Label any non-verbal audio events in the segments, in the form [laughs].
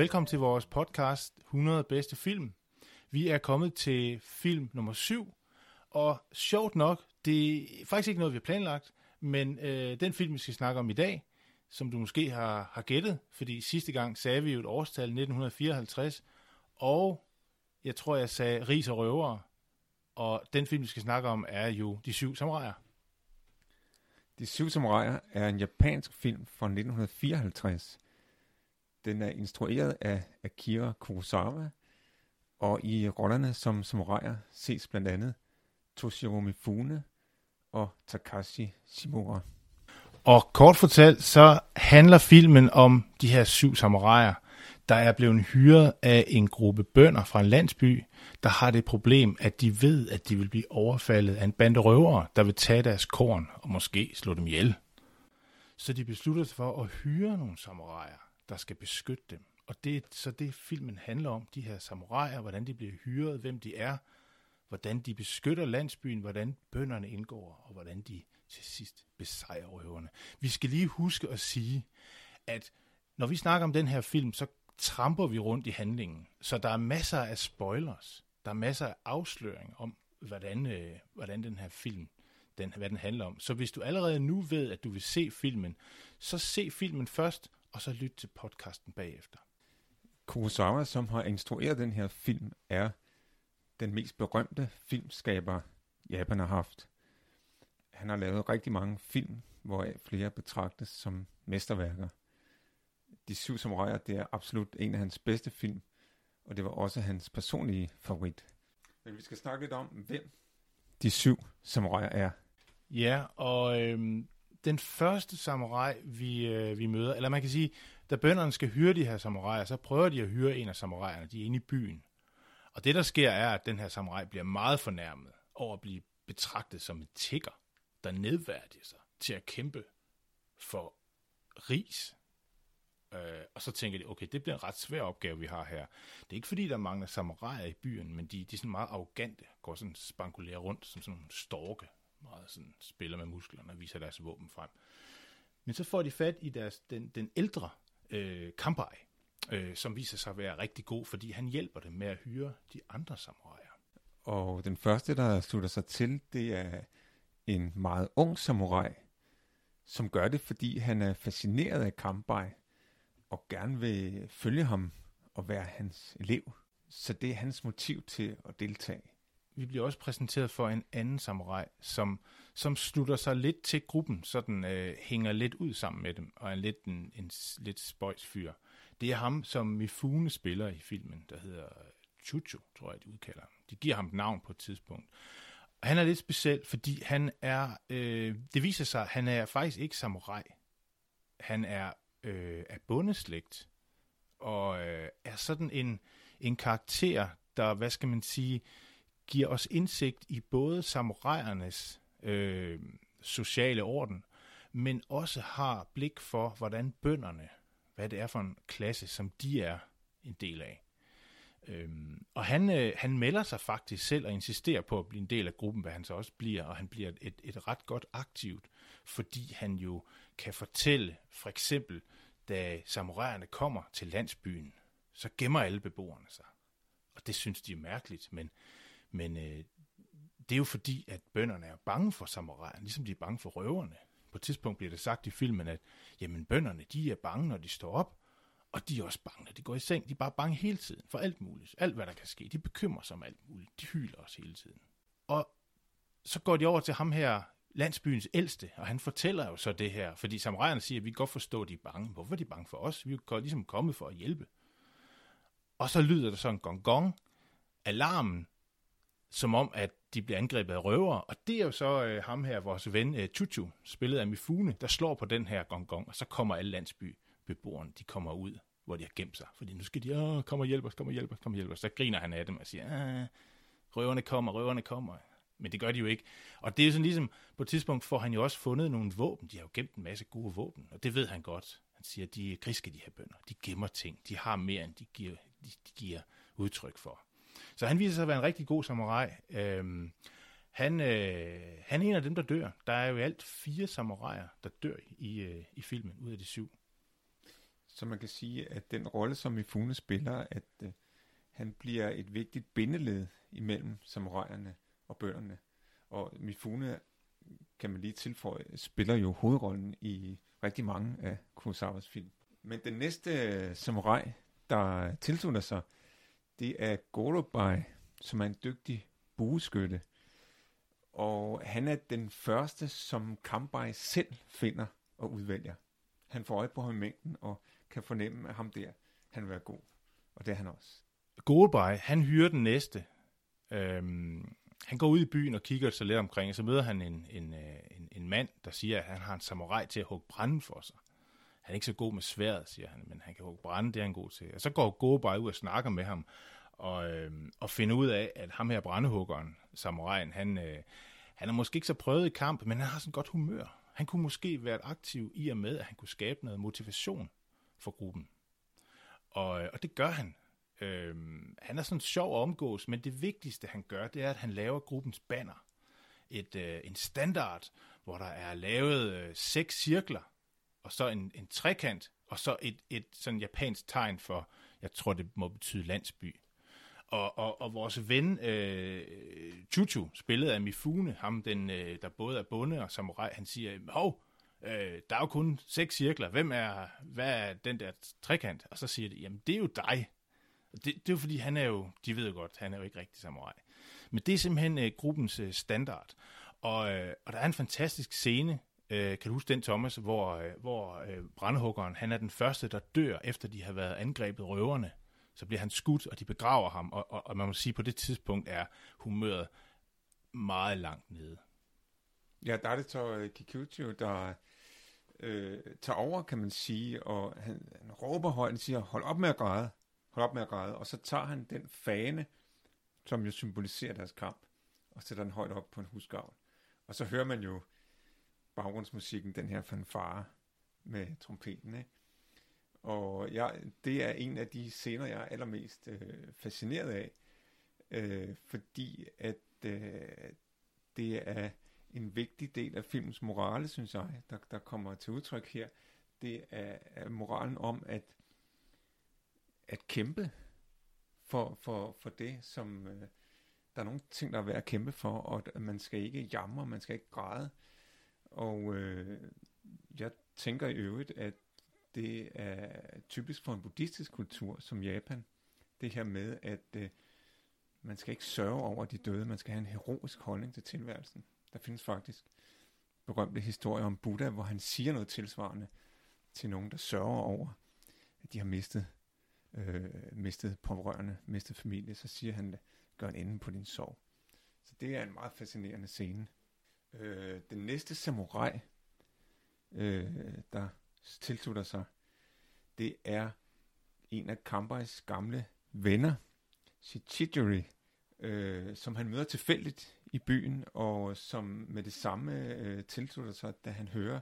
Velkommen til vores podcast 100 bedste film. Vi er kommet til film nummer 7, og sjovt nok, det er faktisk ikke noget, vi har planlagt, men øh, den film, vi skal snakke om i dag, som du måske har, har gættet, fordi sidste gang sagde vi jo et årstal 1954, og jeg tror, jeg sagde Ris og Røvere, og den film, vi skal snakke om, er jo De Syv Samuraier. De Syv Samuraier er en japansk film fra 1954. Den er instrueret af Akira Kurosawa, og i rollerne som samuraier ses blandt andet Toshiro Mifune og Takashi Shimura. Og kort fortalt, så handler filmen om de her syv samuraier, der er blevet hyret af en gruppe bønder fra en landsby, der har det problem, at de ved, at de vil blive overfaldet af en bande røvere, der vil tage deres korn og måske slå dem ihjel. Så de beslutter sig for at hyre nogle samuraier, der skal beskytte dem. Og det er så det, filmen handler om, de her samuraier, hvordan de bliver hyret, hvem de er, hvordan de beskytter landsbyen, hvordan bønderne indgår, og hvordan de til sidst besejrer røverne. Vi skal lige huske at sige, at når vi snakker om den her film, så tramper vi rundt i handlingen. Så der er masser af spoilers. Der er masser af afsløring om, hvordan, øh, hvordan den her film, den, hvad den handler om. Så hvis du allerede nu ved, at du vil se filmen, så se filmen først, og så lyt til podcasten bagefter. Kurosawa, som har instrueret den her film, er den mest berømte filmskaber, Japan har haft. Han har lavet rigtig mange film, hvor flere betragtes som mesterværker. De syv samuraier, det er absolut en af hans bedste film, og det var også hans personlige favorit. Men vi skal snakke lidt om, hvem de syv samuraier er. Ja, og øhm, den første samurai, vi, øh, vi møder, eller man kan sige, da bønderne skal hyre de her samuraier, så prøver de at hyre en af samuraierne. De er inde i byen. Og det, der sker, er, at den her samurai bliver meget fornærmet over at blive betragtet som en tigger, der nedværdiger sig til at kæmpe for ris. Øh, og så tænker de, okay, det bliver en ret svær opgave, vi har her. Det er ikke fordi, der mangler samuraier i byen, men de, de er sådan meget arrogante, går sådan spankulerer rundt som sådan nogle storke, meget sådan spiller med musklerne og viser deres våben frem. Men så får de fat i deres, den, den ældre øh, Kampai, øh, som viser sig at være rigtig god, fordi han hjælper dem med at hyre de andre samuraier. Og den første, der slutter sig til, det er en meget ung samurai, som gør det, fordi han er fascineret af Kampai, og gerne vil følge ham og være hans elev. Så det er hans motiv til at deltage. Vi bliver også præsenteret for en anden samurai, som, som slutter sig lidt til gruppen, så den øh, hænger lidt ud sammen med dem, og er lidt en, en lidt spøjs fyr. Det er ham, som Mifune spiller i filmen, der hedder Chucho, tror jeg, de udkalder ham. De giver ham et navn på et tidspunkt. Og han er lidt speciel, fordi han er, øh, det viser sig, at han er faktisk ikke samurai. Han er øh, af bundeslægt, og øh, er sådan en, en karakter, der, hvad skal man sige, giver os indsigt i både samuraiernes øh, sociale orden, men også har blik for, hvordan bønderne hvad det er for en klasse, som de er en del af. Øhm, og han, øh, han melder sig faktisk selv og insisterer på at blive en del af gruppen, hvad han så også bliver, og han bliver et, et ret godt aktivt, fordi han jo kan fortælle, for eksempel, da samuraierne kommer til landsbyen, så gemmer alle beboerne sig. Og det synes de er mærkeligt, men, men øh, det er jo fordi, at bønderne er bange for samuraierne, ligesom de er bange for røverne. På et tidspunkt bliver det sagt i filmen, at jamen, bønderne de er bange, når de står op, og de er også bange, når de går i seng. De er bare bange hele tiden for alt muligt. Alt, hvad der kan ske. De bekymrer sig om alt muligt. De hyler også hele tiden. Og så går de over til ham her, landsbyens ældste, og han fortæller jo så det her, fordi samuraierne siger, at vi kan godt forstå, at de er bange. Hvorfor er de bange for os? Vi er jo ligesom kommet for at hjælpe. Og så lyder der så en gong gong. Alarmen som om, at de bliver angrebet af røvere. Og det er jo så øh, ham her, vores ven øh, Chuchu, spillet af Mifune, der slår på den her gong gong, og så kommer alle landsbybeboerne, de kommer ud, hvor de har gemt sig. Fordi nu skal de, åh, kom og hjælp os, kom og hjælp os, kom og hjælp os. Så griner han af dem og siger, ah, røverne kommer, røverne kommer. Men det gør de jo ikke. Og det er jo sådan ligesom, på et tidspunkt får han jo også fundet nogle våben. De har jo gemt en masse gode våben, og det ved han godt. Han siger, de er griske, de her bønder. De gemmer ting. De har mere, end de giver, de, de giver udtryk for. Så han viser sig at være en rigtig god samurai. Øhm, han, øh, han er en af dem, der dør. Der er jo i alt fire samuraier, der dør i, øh, i filmen, ud af de syv. Så man kan sige, at den rolle, som Mifune spiller, at øh, han bliver et vigtigt bindeled imellem samuraierne og bønderne. Og Mifune, kan man lige tilføje, spiller jo hovedrollen i rigtig mange af Kurosawas film. Men den næste øh, samurai, der tilslutter sig, det er Gorobai, som er en dygtig bueskytte. Og han er den første, som Kambai selv finder og udvælger. Han får øje på ham i mængden og kan fornemme, at ham der, han vil være god. Og det er han også. Gorobai, han hyrer den næste. Øhm, han går ud i byen og kigger sig lidt omkring, og så møder han en, en, øh, en, en mand, der siger, at han har en samurai til at hugge branden for sig. Han er ikke så god med sværet, siger han, men han kan hugge brænde, det er han god til. Og så går Gorobai ud og snakker med ham, og, øh, og finder ud af, at ham her brændehuggeren, samuraien, han, øh, han er måske ikke så prøvet i kamp, men han har sådan godt humør. Han kunne måske være aktiv i og med, at han kunne skabe noget motivation for gruppen. Og, øh, og det gør han. Øh, han er sådan sjov at omgås, men det vigtigste han gør, det er, at han laver gruppens banner. Et, øh, en standard, hvor der er lavet øh, seks cirkler, og så en, en trekant, og så et, et sådan japansk tegn for, jeg tror det må betyde landsby. Og, og, og vores ven øh, Chuchu, spillet af Mifune, ham den, øh, der både er bonde og samurai, han siger, hov, øh, der er jo kun seks cirkler, hvem er, hvad er den der trekant? Og så siger de, jamen det er jo dig. Det, det er jo fordi, han er jo, de ved jo godt, han er jo ikke rigtig samurai. Men det er simpelthen øh, gruppens øh, standard. Og, øh, og der er en fantastisk scene, øh, kan du huske den, Thomas, hvor, øh, hvor øh, brandhuggeren, han er den første, der dør, efter de har været angrebet røverne. Så bliver han skudt, og de begraver ham, og, og, og man må sige, på det tidspunkt er humøret meget langt nede. Ja, der er det så uh, Kikuchi, der øh, tager over, kan man sige, og han, han råber højt og siger, hold op med at græde, hold op med at græde, og så tager han den fane, som jo symboliserer deres kamp, og sætter den højt op på en husgavl. Og så hører man jo baggrundsmusikken, den her fanfare med trompeten, ikke? Og jeg, det er en af de scener, jeg er allermest øh, fascineret af, øh, fordi at øh, det er en vigtig del af filmens morale, synes jeg, der, der kommer til udtryk her. Det er, er moralen om at, at kæmpe for, for, for det, som øh, der er nogle ting, der er værd at kæmpe for, og at man skal ikke jamre, man skal ikke græde. Og øh, jeg tænker i øvrigt, at det er typisk for en buddhistisk kultur som Japan, det her med, at øh, man skal ikke sørge over de døde, man skal have en heroisk holdning til tilværelsen. Der findes faktisk berømte historier om Buddha, hvor han siger noget tilsvarende til nogen, der sørger over, at de har mistet, øh, mistet pårørende, mistet familie. Så siger han, gør en ende på din sorg. Så det er en meget fascinerende scene. Øh, den næste samurai, øh, der tilslutter sig, det er en af Kambais gamle venner, Shichijori, øh, som han møder tilfældigt i byen, og som med det samme øh, tilslutter sig, da han hører,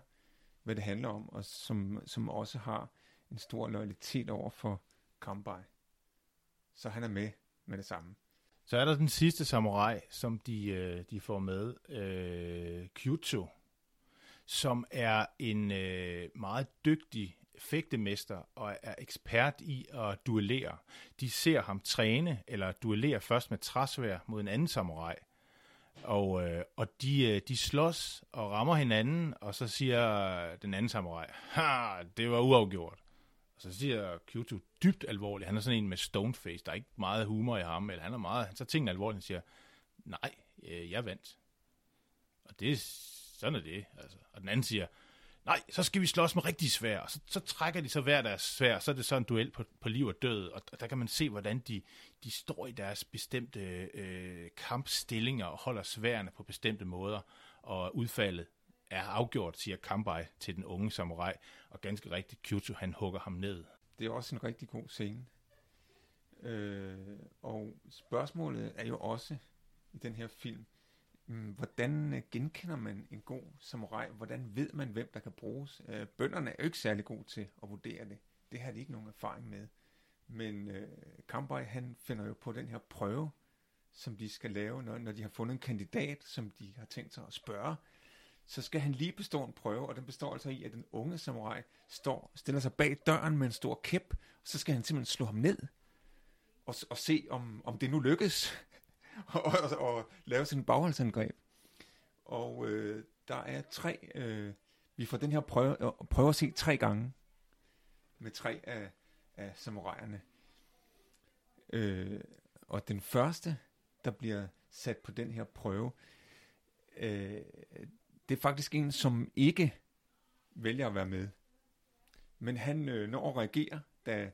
hvad det handler om, og som, som også har en stor loyalitet over for Kambai. Så han er med med det samme. Så er der den sidste samurai, som de, øh, de får med, øh, Kyucho, som er en øh, meget dygtig fægtemester og er ekspert i at duellere. De ser ham træne eller duellere først med træsvær mod en anden samurai. Og, øh, og de, øh, de slås og rammer hinanden, og så siger den anden samurai, ha, det var uafgjort. Og så siger Kyoto dybt alvorligt, han er sådan en med stone face, der er ikke meget humor i ham, eller han er meget, han så tingene alvorligt, og siger, nej, øh, jeg vandt. Og det, sådan er det, altså. Og den anden siger, nej, så skal vi slås med rigtig svær. Og så, så trækker de så hver deres svær, og så er det så en duel på, på liv og død. Og der kan man se, hvordan de, de står i deres bestemte øh, kampstillinger og holder sværene på bestemte måder. Og udfaldet er afgjort, siger Kambai til den unge samurai. Og ganske rigtigt, Kyoto, han hugger ham ned. Det er også en rigtig god scene. Øh, og spørgsmålet er jo også i den her film, mm, hvordan øh, genkender man en god samurai? Hvordan ved man, hvem der kan bruges? Øh, bønderne er jo ikke særlig gode til at vurdere det. Det har de ikke nogen erfaring med. Men øh, Kambai, han finder jo på den her prøve, som de skal lave, når, når de har fundet en kandidat, som de har tænkt sig at spørge. Så skal han lige bestå en prøve, og den består altså i, at den unge samurai står, stiller sig bag døren med en stor kæp, og så skal han simpelthen slå ham ned og, og se, om, om det nu lykkes, [laughs] og, og, og lave sin bagholdsangreb. Og øh, der er tre, øh, vi får den her prøve, øh, prøve at se tre gange, med tre af, af samuraierne. Øh, og den første, der bliver sat på den her prøve, øh, det er faktisk en, som ikke vælger at være med. Men han øh, når at reagere, da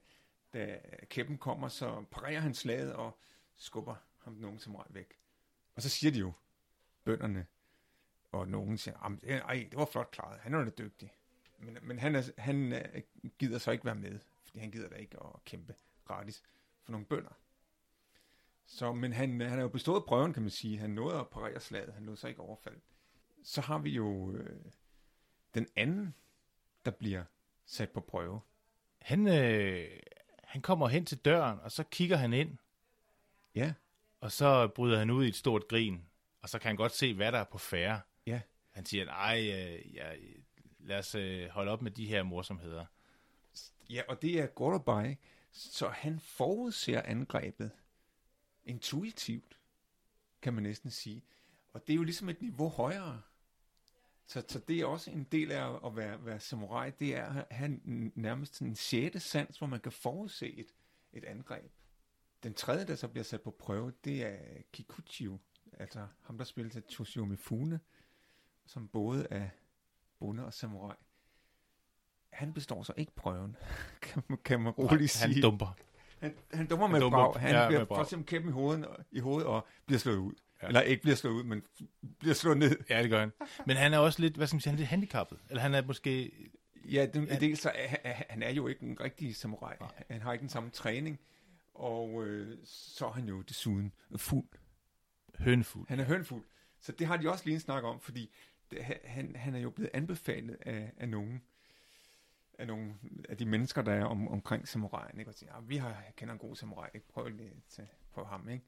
da kæppen kommer, så parerer han slaget og skubber ham nogen som rej væk. Og så siger de jo, bønderne, og nogen siger, ej, det var flot klaret, han er da dygtig. Men, men han, er, han øh, gider så ikke være med, fordi han gider da ikke at kæmpe gratis for nogle bønder. Så, men han, øh, han har jo bestået prøven, kan man sige. Han nåede at parere slaget, han nåede så ikke overfald. Så har vi jo øh, den anden, der bliver sat på prøve. Han, øh, han kommer hen til døren, og så kigger han ind. Ja. Og så bryder han ud i et stort grin. Og så kan han godt se, hvad der er på færre. Ja. Han siger, nej, øh, ja, lad os øh, holde op med de her morsomheder. Ja, og det er Gordobai, så han forudser angrebet intuitivt, kan man næsten sige. Og det er jo ligesom et niveau højere. Så, så det er også en del af at være, være samurai, det er at have nærmest en sjette sans, hvor man kan forudse et, et angreb. Den tredje, der så bliver sat på prøve, det er Kikuchiyo, altså ham, der spiller til Toshio Mifune, som både er bonde og samurai. Han består så ikke prøven, [laughs] kan, man, kan man roligt Nej, sige. Han dumper. Han, han dummer med dumper. brag. Han ja, bliver for eksempel kæmpe i hovedet, i hovedet og bliver slået ud. Ja. Eller ikke bliver slået ud, men bliver slået ned. Ja, det gør han. Men han er også lidt, hvad skal man sige, han er lidt handicappet. Eller han er måske... Ja, det, han... dels så er, han er jo ikke en rigtig samurai. Ja. Han har ikke den samme træning. Og øh, så er han jo desuden fuld. Hønfuld. Han er hønfuld. Så det har de også lige en snak om, fordi det, han, han er jo blevet anbefalet af, af nogen af nogle af de mennesker, der er om, omkring samuraien, ikke? Og siger, ja, vi har, kender en god samurai, ikke? Prøv lige at prøv ham, ikke?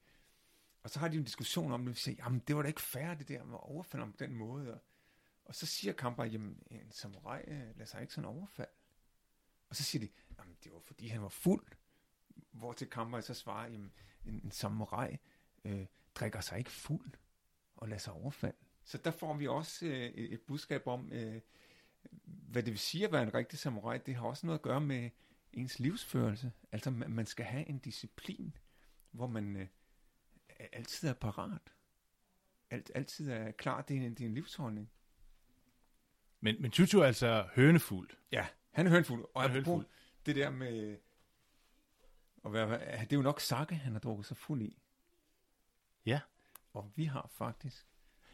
Og så har de en diskussion om det, og siger, jamen det var da ikke fair, det der med at overfalde på den måde. Og, og så siger Kamper, jamen en samurai øh, lader sig ikke sådan overfald. Og så siger de, jamen det var fordi han var fuld. Hvor til Kamper så svarer, jamen en, en samurai øh, drikker sig ikke fuld og lader sig overfalde. Så der får vi også øh, et budskab om, øh, hvad det vil sige at være en rigtig samurai. Det har også noget at gøre med ens livsførelse. Altså man skal have en disciplin, hvor man øh, altid er parat. Alt, altid er klar. Det er en, det er en livsholdning. Men, men Tutu er altså hønefuld. Ja, han er hønefuld. Og han er hønefuld. det der med... Og hvad, det er jo nok sakke, han har drukket sig fuld i. Ja. Og vi har faktisk...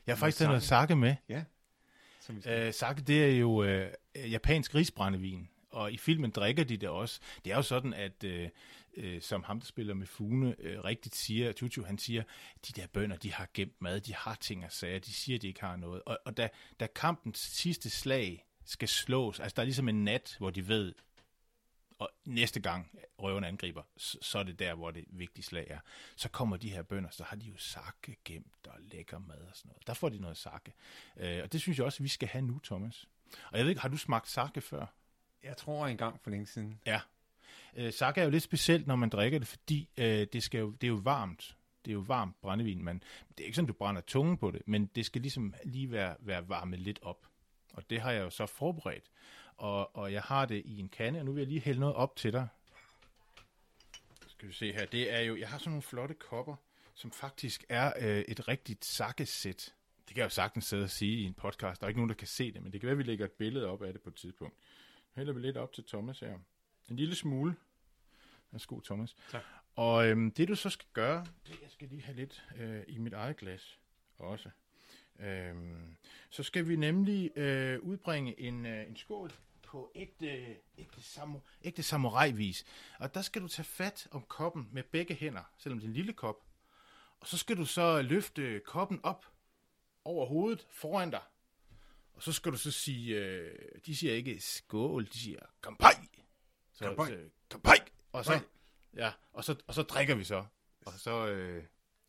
Jeg har faktisk taget noget sakke med. Ja. Som vi skal... øh, sakke, det er jo øh, japansk risbrændevin og i filmen drikker de det også. Det er jo sådan, at øh, øh, som ham, der spiller med Fune, øh, rigtigt siger, Tutu, han siger, de der bønder, de har gemt mad, de har ting at sige, de siger, de ikke har noget. Og, og da, da kampens sidste slag skal slås, altså der er ligesom en nat, hvor de ved, og næste gang røven angriber, så, så er det der, hvor det vigtige slag er. Så kommer de her bønder, så har de jo sakke gemt og lækker mad og sådan noget. Der får de noget sakke. Øh, og det synes jeg også, vi skal have nu, Thomas. Og jeg ved ikke, har du smagt sakke før? Jeg tror engang for længe siden. Ja. Øh, sake er jo lidt specielt, når man drikker det, fordi øh, det, skal jo, det er jo varmt. Det er jo varmt brændevin, men det er ikke sådan, du brænder tungen på det, men det skal ligesom lige være, være varmet lidt op. Og det har jeg jo så forberedt. Og, og jeg har det i en kande, og nu vil jeg lige hælde noget op til dig. Skal vi se her. Det er jo, jeg har sådan nogle flotte kopper, som faktisk er øh, et rigtigt sakkesæt. det kan jeg jo sagtens sidde og sige i en podcast. Der er ikke nogen, der kan se det, men det kan være, at vi lægger et billede op af det på et tidspunkt. Hælder vi lidt op til Thomas her. En lille smule. Værsgo, Thomas. Tak. Og øhm, det du så skal gøre, det jeg skal lige have lidt øh, i mit eget glas også. Øhm, så skal vi nemlig øh, udbringe en, øh, en skål på ægte, ægte, samu, ægte samurai-vis. Og der skal du tage fat om koppen med begge hænder, selvom det er en lille kop. Og så skal du så løfte koppen op over hovedet foran dig. Og så skal du så sige, øh, de siger ikke skål, de siger kampai. Så, Kampai. Så, kampai. Og så, ja, og så, og så drikker vi så. Og så, øh,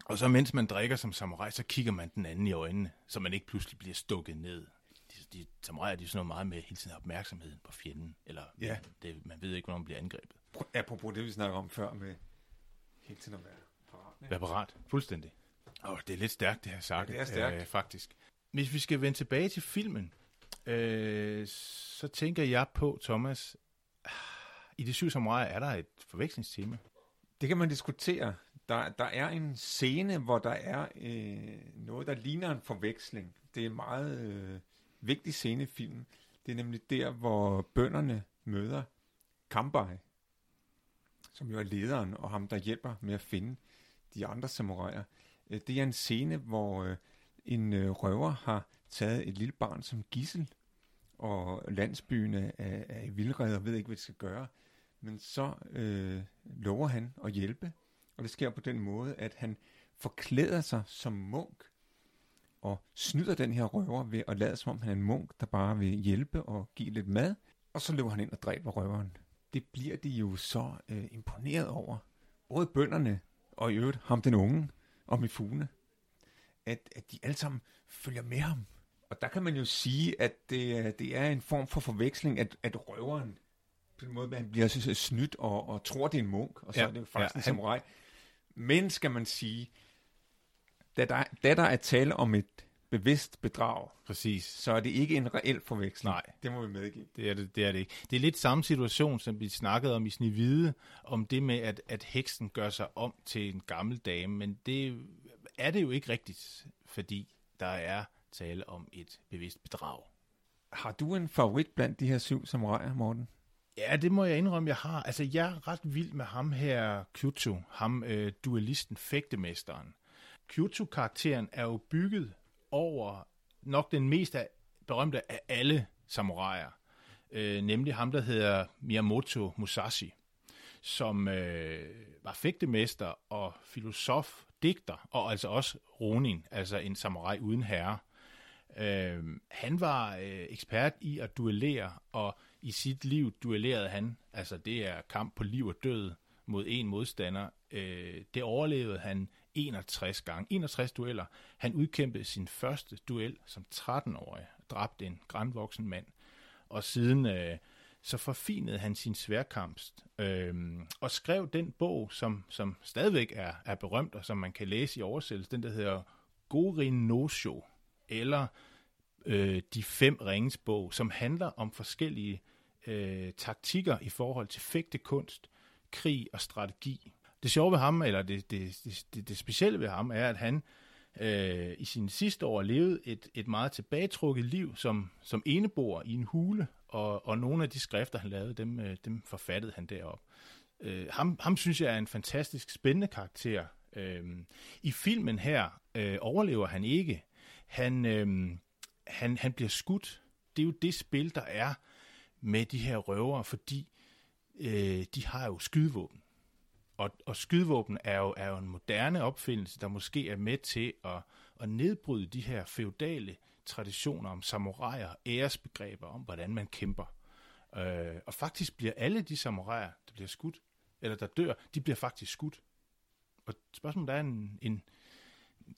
og så mens man drikker som samurai, så kigger man den anden i øjnene, så man ikke pludselig bliver stukket ned. De, de samuraier, de er sådan noget meget med hele tiden opmærksomheden på fjenden, eller Ja. det, man ved ikke, hvornår man bliver angrebet. Apropos det, vi snakker om før med hele tiden at være parat. ikke? Vær parat. Fuldstændig. Og det er lidt stærkt, det her sagt. Ja, det er stærkt. Øh, faktisk. Hvis vi skal vende tilbage til filmen, øh, så tænker jeg på, Thomas, ah, i De Syv Samuraier er der et forvekslingstema. Det kan man diskutere. Der, der er en scene, hvor der er øh, noget, der ligner en forveksling. Det er en meget øh, vigtig scene i filmen. Det er nemlig der, hvor bønderne møder Kambai, som jo er lederen og ham, der hjælper med at finde de andre samuraier. Øh, det er en scene, hvor øh, en øh, røver har taget et lille barn som gissel, og landsbyen er, er i vildrede og ved ikke, hvad de skal gøre. Men så øh, lover han at hjælpe, og det sker på den måde, at han forklæder sig som munk, og snyder den her røver ved at lade som om han er en munk, der bare vil hjælpe og give lidt mad, og så løber han ind og dræber røveren. Det bliver de jo så øh, imponeret over. Både bønderne og i øvrigt ham den unge og Mifune, at, at de alle sammen følger med ham. Og der kan man jo sige, at det, det er en form for forveksling, at, at røveren på den måde, han bliver så snydt og, og tror, det er en munk, og så Ja, er det jo faktisk ja, en samurai. Men skal man sige, da der, da der er tale om et bevidst bedrag, Præcis. så er det ikke en reel forveksling. Nej. Det må vi medgive. Det er det, det er det ikke. Det er lidt samme situation, som vi snakkede om i Snevide, om det med, at, at heksen gør sig om til en gammel dame, men det er det jo ikke rigtigt, fordi der er tale om et bevidst bedrag. Har du en favorit blandt de her syv samuraier, Morten? Ja, det må jeg indrømme, jeg har. Altså, jeg er ret vild med ham her, Kyoto, ham øh, duellisten, fægtemesteren. Kyoto-karakteren er jo bygget over nok den mest af, berømte af alle samuraier, øh, nemlig ham, der hedder Miyamoto Musashi, som øh, var fægtemester og filosof, digter, og altså også ronin, altså en samurai uden herre. Øh, han var øh, ekspert i at duellere, og i sit liv duellerede han, altså det er kamp på liv og død mod en modstander. Øh, det overlevede han 61 gange, 61 dueller. Han udkæmpede sin første duel som 13-årig, dræbte en grænvoksen mand, og siden øh, så forfinede han sin sværkamst øh, og skrev den bog, som, som stadigvæk er, er berømt, og som man kan læse i oversættelse, den der hedder Gorin no Sho, eller øh, De Fem Ringes bog, som handler om forskellige øh, taktikker i forhold til fægtekunst, krig og strategi. Det sjove ved ham, eller det, det, det, det, det specielle ved ham, er, at han øh, i sine sidste år levede et, et meget tilbagetrukket liv som, som eneboer i en hule, og, og nogle af de skrifter, han lavede, dem, øh, dem forfattede han derop. Øh, ham, ham synes jeg er en fantastisk spændende karakter. Øh, I filmen her øh, overlever han ikke. Han, øh, han, han bliver skudt. Det er jo det spil, der er med de her røvere, fordi øh, de har jo skydevåben. Og, og skydevåben er jo, er jo en moderne opfindelse, der måske er med til at, at nedbryde de her feudale traditioner om samuraier, æresbegreber om, hvordan man kæmper. Øh, og faktisk bliver alle de samuraier, der bliver skudt, eller der dør, de bliver faktisk skudt. Og spørgsmålet er, en, en,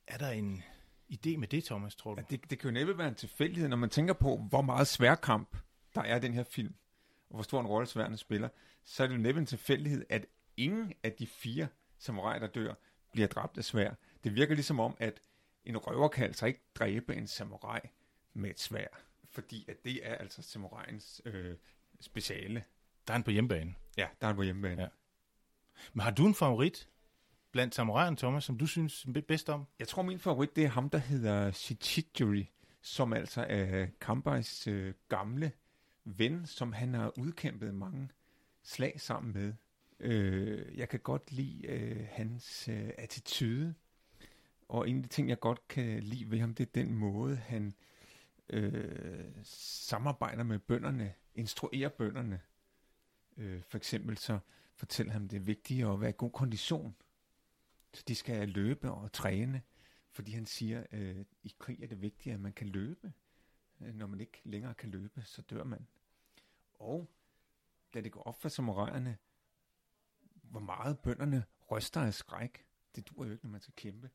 er der en idé med det, Thomas, tror du? Ja, det, det kan jo næppe være en tilfældighed, når man tænker på, hvor meget sværkamp der er i den her film, og hvor stor en rolle sværene spiller, så er det jo næppe en tilfældighed, at ingen af de fire samuraier, der dør, bliver dræbt af svær. Det virker ligesom om, at en røver kan altså ikke dræbe en samurai med et svær, fordi at det er altså samuraiens øh, speciale. Der er han på hjemmebane. Ja, der er han på hjemmebane. Ja. Men har du en favorit blandt samuraierne, Thomas, som du synes bedst om? Jeg tror, min favorit, det er ham, der hedder Shichijuri, som altså er Kambais øh, gamle ven, som han har udkæmpet mange slag sammen med. Øh, jeg kan godt lide øh, hans øh, attitude, og en af de ting, jeg godt kan lide ved ham, det er den måde, han øh, samarbejder med bønderne, instruerer bønderne. Øh, for eksempel så fortæller han, det er vigtigt at være i god kondition. Så de skal løbe og træne, fordi han siger, øh, i krig er det vigtigt, at man kan løbe. Øh, når man ikke længere kan løbe, så dør man. Og da det går op for samurajerne, hvor meget bønderne ryster af skræk, det dur jo ikke, når man skal kæmpe,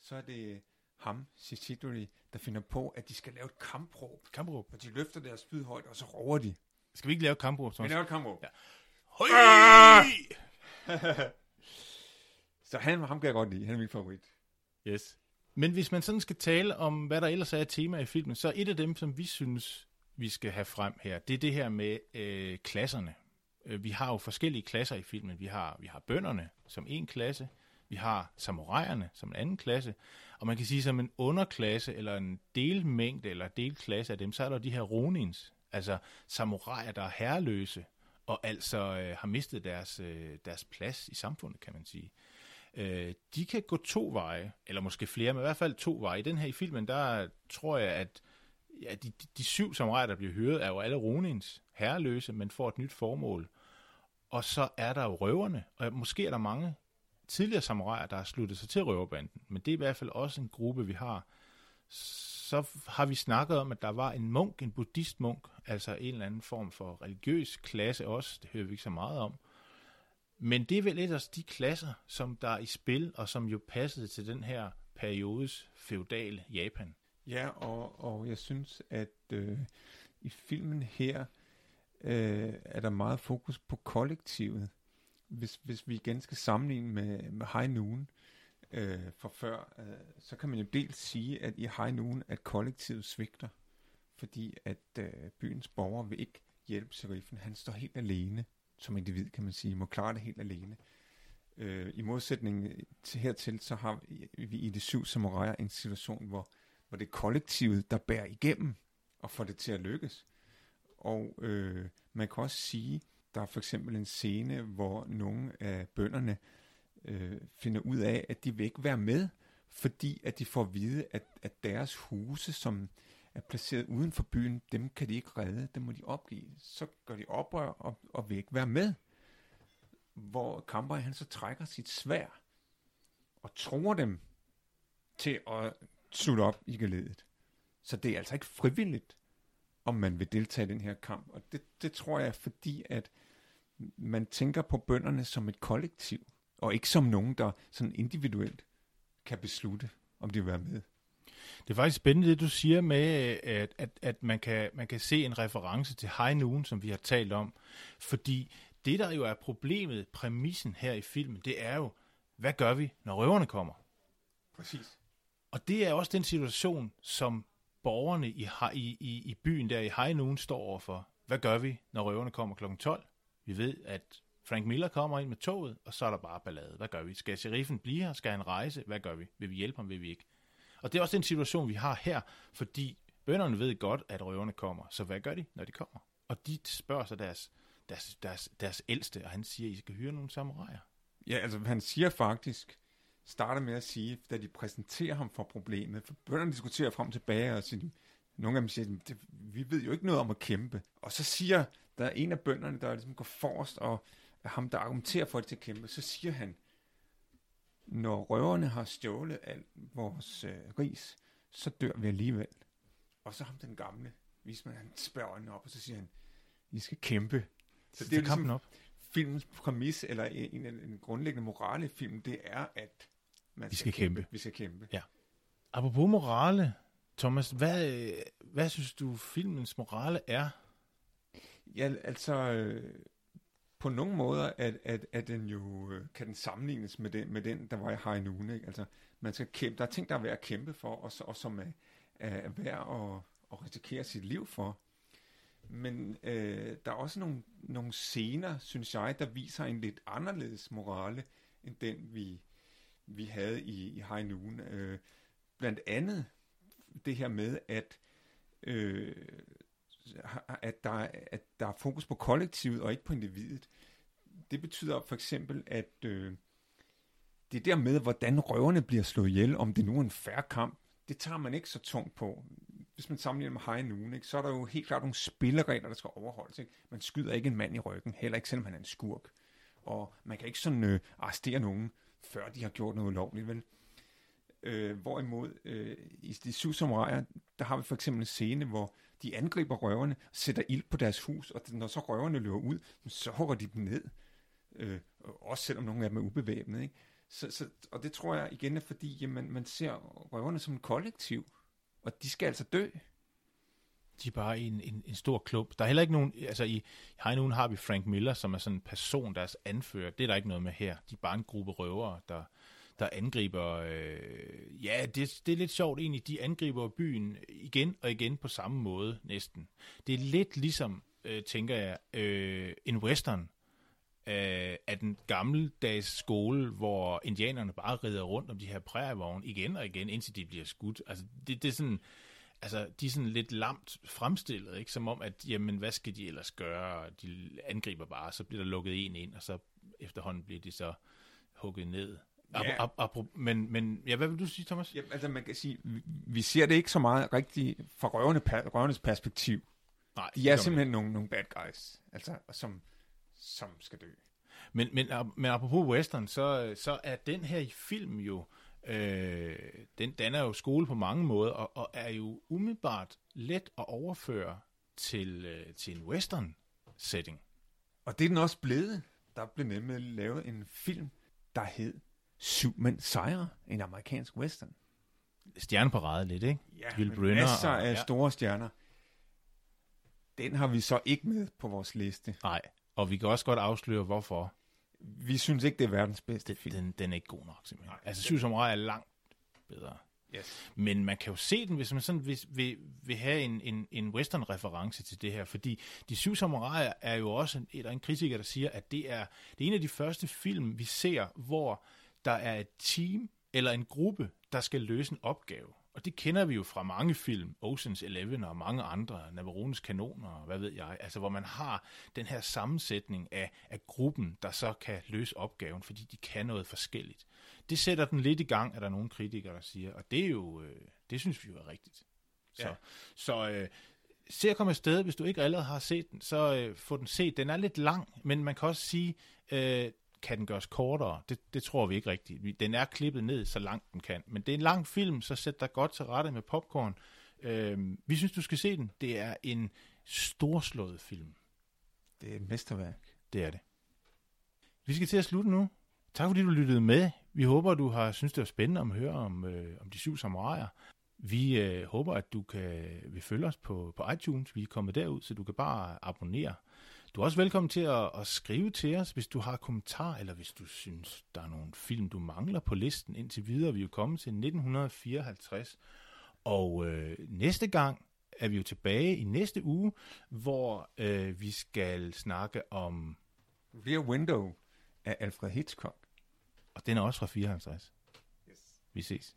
så er det ham, Shishidori, der finder på, at de skal lave et kampråb. Kampråb. Og de løfter deres spyd højt, og så roer de. Skal vi ikke lave et kampråb, Thomas? Vi laver et kampråb. Ja. Høj! [laughs] så han, ham kan jeg godt lide. Han er min favorit. Yes. Men hvis man sådan skal tale om, hvad der ellers er tema i filmen, så er et af dem, som vi synes, vi skal have frem her, det er det her med øh, klasserne. Øh, vi har jo forskellige klasser i filmen. Vi har, vi har bønderne som en klasse, vi har samuraierne som en anden klasse, og man kan sige som en underklasse, eller en delmængde, eller delklasse af dem, så er der de her ronins, altså samuraier, der er herreløse, og altså øh, har mistet deres, øh, deres plads i samfundet, kan man sige. Øh, de kan gå to veje, eller måske flere, men i hvert fald to veje. I den her i filmen, der tror jeg, at ja, de, de, syv samuraier, der bliver hyret, er jo alle Ronins herreløse, men får et nyt formål. Og så er der jo røverne, og måske er der mange tidligere samuraier, der har sluttet sig til røverbanden, men det er i hvert fald også en gruppe, vi har. Så har vi snakket om, at der var en munk, en buddhistmunk, altså en eller anden form for religiøs klasse også, det hører vi ikke så meget om. Men det er vel ellers de klasser, som der er i spil, og som jo passede til den her periodes feudale Japan. Ja, og, og jeg synes, at øh, i filmen her øh, er der meget fokus på kollektivet. Hvis, hvis vi igen skal sammenligne med, med High Noon øh, for før, øh, så kan man jo dels sige, at i High Noon, at kollektivet svigter, fordi at øh, byens borgere vil ikke hjælpe sheriffen. Han står helt alene som individ, kan man sige, må klare det helt alene. Øh, I modsætning til hertil, så har vi i de syv samuraier en situation, hvor hvor det er kollektivet, der bærer igennem og får det til at lykkes. Og øh, man kan også sige, der er for eksempel en scene, hvor nogle af bønderne øh, finder ud af, at de vil ikke være med, fordi at de får at vide, at, at deres huse, som er placeret uden for byen, dem kan de ikke redde, dem må de opgive. Så gør de oprør og, og vil ikke være med. Hvor Kamper han så trækker sit svær og tror dem til at slutte op i geledet. Så det er altså ikke frivilligt, om man vil deltage i den her kamp. Og det, det tror jeg fordi, at man tænker på bønderne som et kollektiv, og ikke som nogen, der sådan individuelt kan beslutte, om de vil være med. Det er faktisk spændende, det du siger med, at, at, at man, kan, man kan se en reference til High Noon, som vi har talt om. Fordi det, der jo er problemet, præmissen her i filmen, det er jo, hvad gør vi, når røverne kommer? Præcis. Og det er også den situation, som borgerne i, i, i, i byen der i High står overfor. Hvad gør vi, når røverne kommer kl. 12? Vi ved, at Frank Miller kommer ind med toget, og så er der bare ballade. Hvad gør vi? Skal sheriffen blive her? Skal han rejse? Hvad gør vi? Vil vi hjælpe ham? Vil vi ikke? Og det er også den situation, vi har her, fordi bønderne ved godt, at røverne kommer. Så hvad gør de, når de kommer? Og de spørger sig deres, deres, deres, deres ældste, og han siger, at I skal hyre nogle samuraier. Ja, altså han siger faktisk, starter med at sige, da de præsenterer ham for problemet, for bønderne diskuterer frem og tilbage, og siger, nogle af dem siger, det, vi ved jo ikke noget om at kæmpe. Og så siger der er en af bønderne, der ligesom går forrest, og ham, der argumenterer for, at de kæmpe, så siger han, når røverne har stjålet alt vores øh, ris, så dør vi alligevel. Og så ham den gamle vismand, han spørger øjnene op, og så siger han, I skal kæmpe. Så det er jo ligesom op. filmens præmis, eller en, en, en grundlæggende morale i filmen, det er, at man vi skal kæmpe. kæmpe. Vi skal kæmpe. Ja. Apropos morale, Thomas, hvad, hvad synes du filmens morale er? Ja, altså øh, på nogle måder at, at, at den jo øh, kan den sammenlignes med den, med den der var i High Noon. Ikke? Altså, man skal kæmpe, der er ting, der er værd at kæmpe for, og, og som er, er værd at, at risikere sit liv for. Men øh, der er også nogle, nogle scener, synes jeg, der viser en lidt anderledes morale, end den vi vi havde i, i High Noon. Øh, blandt andet det her med, at, øh, at, der, at der er fokus på kollektivet og ikke på individet. Det betyder for eksempel, at øh, det der med, hvordan røverne bliver slået ihjel, om det nu er en færre kamp, det tager man ikke så tungt på. Hvis man sammenligner med High Noon, ikke, så er der jo helt klart nogle spilleregler, der skal overholdes. Ikke? Man skyder ikke en mand i ryggen, heller ikke selvom han er en skurk. Og man kan ikke sådan øh, arrestere nogen, før de har gjort noget ulovligt, vel? Øh, hvorimod øh, i de syv samuraier, der har vi for eksempel en scene, hvor de angriber røverne, sætter ild på deres hus, og når så røverne løber ud, så hugger de dem ned. Øh, også selvom nogle af dem er ubevæbnede. Ikke? Så, så, og det tror jeg igen er fordi, jamen, man ser røverne som en kollektiv, og de skal altså dø. De er bare en, en, en stor klub. Der er heller ikke nogen, altså i High har vi Frank Miller, som er sådan en person, deres anfører. Det er der ikke noget med her. De er bare en gruppe røvere, der, der angriber, øh, ja, det, det er lidt sjovt egentlig, de angriber byen igen og igen på samme måde næsten. Det er lidt ligesom, øh, tænker jeg, øh, en western, øh, af den gammeldags skole, hvor indianerne bare rider rundt om de her prærievogne igen og igen, indtil de bliver skudt. Altså, det, det er sådan, altså, de er sådan lidt lamt fremstillet, ikke? som om, at jamen, hvad skal de ellers gøre? De angriber bare, så bliver der lukket en ind, og så efterhånden bliver de så hugget ned. Ja. Ap, ap, ap, men, men ja, hvad vil du sige, Thomas? Ja, altså man kan sige, vi, vi ser det ikke så meget rigtigt fra røverne, røvernes perspektiv. Nej, de er simpelthen nogle, nogle bad guys, altså, som, som skal dø. Men, men, men apropos western, så, så er den her film jo, øh, den danner jo skole på mange måder, og, og er jo umiddelbart let at overføre til, øh, til en western setting. Og det er den også blevet. Der blev nemlig lavet en film, der hed Syv Mænd Sejre, en amerikansk western. Stjerneparade lidt, ikke? Ja, Will Brynner masser og, af ja. store stjerner. Den har vi så ikke med på vores liste. Nej, og vi kan også godt afsløre, hvorfor. Vi synes ikke, det er verdens bedste film. Den, den er ikke god nok, simpelthen. Nej, altså, Syv Samurai er langt bedre. Yes. Men man kan jo se den, hvis man sådan vil, vil, vil have en, en, en western-reference til det her, fordi De Syv Samuraier er jo også en, et, en kritiker, der siger, at det er, det er en af de første film, vi ser, hvor der er et team eller en gruppe, der skal løse en opgave. Og det kender vi jo fra mange film, Ocean's Eleven og mange andre, Navarrones kanoner, hvad ved jeg, altså hvor man har den her sammensætning af, af gruppen, der så kan løse opgaven, fordi de kan noget forskelligt. Det sætter den lidt i gang, er der nogle kritikere, der siger, og det er jo, øh, det synes vi jo er rigtigt. Så, ja. så øh, se at komme afsted, hvis du ikke allerede har set den, så øh, få den set. Den er lidt lang, men man kan også sige, øh, kan den gøres kortere? Det, det tror vi ikke rigtigt. Den er klippet ned, så langt den kan. Men det er en lang film, så sæt dig godt til rette med popcorn. Øh, vi synes, du skal se den. Det er en storslået film. Det er et mesterværk. Det er det. Vi skal til at slutte nu. Tak fordi du lyttede med. Vi håber, du har synes det var spændende at høre om, øh, om de syv samuraier. Vi øh, håber, at du kan vil følge os på, på iTunes. Vi er kommet derud, så du kan bare abonnere. Du er også velkommen til at, at skrive til os, hvis du har kommentar, eller hvis du synes, der er nogle film, du mangler på listen indtil videre. Vi er jo kommet til 1954, og øh, næste gang er vi jo tilbage i næste uge, hvor øh, vi skal snakke om... Rear Window af Alfred Hitchcock. Og den er også fra 54. Yes. Vi ses.